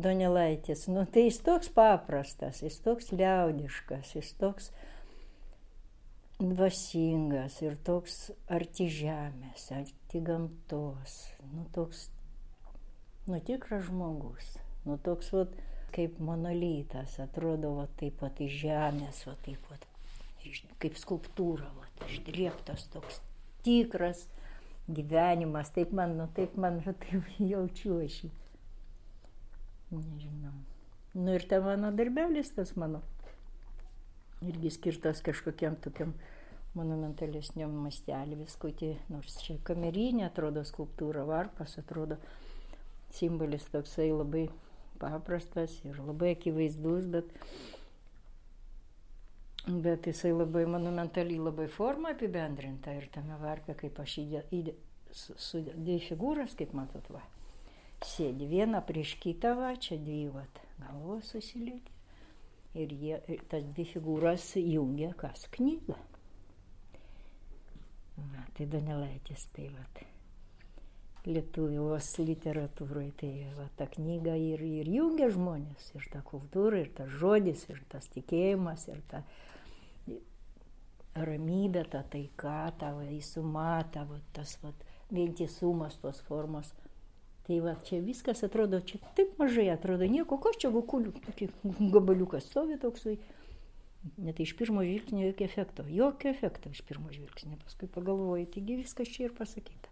Donelaitis, nu tai jis toks paprastas, jis toks liaudiškas, jis toks dvasingas ir toks arti žemės, arti gamtos, nu toks, nu tikras žmogus, nu toks, vat, kaip monolitas, atrodo, va taip pat iš žemės, va taip pat, kaip skulptūra, va, išdrėptas toks tikras gyvenimas, taip man, nu taip man, taip jaučiu aš jį. Nežinau. Nu ir ta mano darbelis tas mano irgi skirtas kažkokiam tokiam monumentalesniam mastelį viskutį, nors čia kamerinė atrodo skulptūra, varpas atrodo simbolis toksai labai paprastas ir labai akivaizdus, bet, bet jisai labai monumentaliai labai forma apibendrinta ir tame varpe, kaip aš įdė, su, su dvi figūras, kaip matot, va, sėdi viena prieš kitą, va, čia dvi, va, galvos susilieti ir jie, tas dvi figūras jungia kas knygą. Va, tai Donelaitis, tai va. Lietuvos literatūroje, tai va, ta knyga ir, ir jungia žmonės, ir ta kultūra, ir tas žodis, ir tas tikėjimas, ir ta ramybė, ta taika, ta įsuma, ta va, tas va, vientisumas tos formos. Tai va, čia viskas atrodo, čia taip mažai atrodo, nieko, ko čia gukulių, gabaliukas stovi toksai. Net iš pirmo žvilgsnio jokio efekto, jokio efekto iš pirmo žvilgsnio. Paskui pagalvoju, taigi viskas čia ir pasakyta.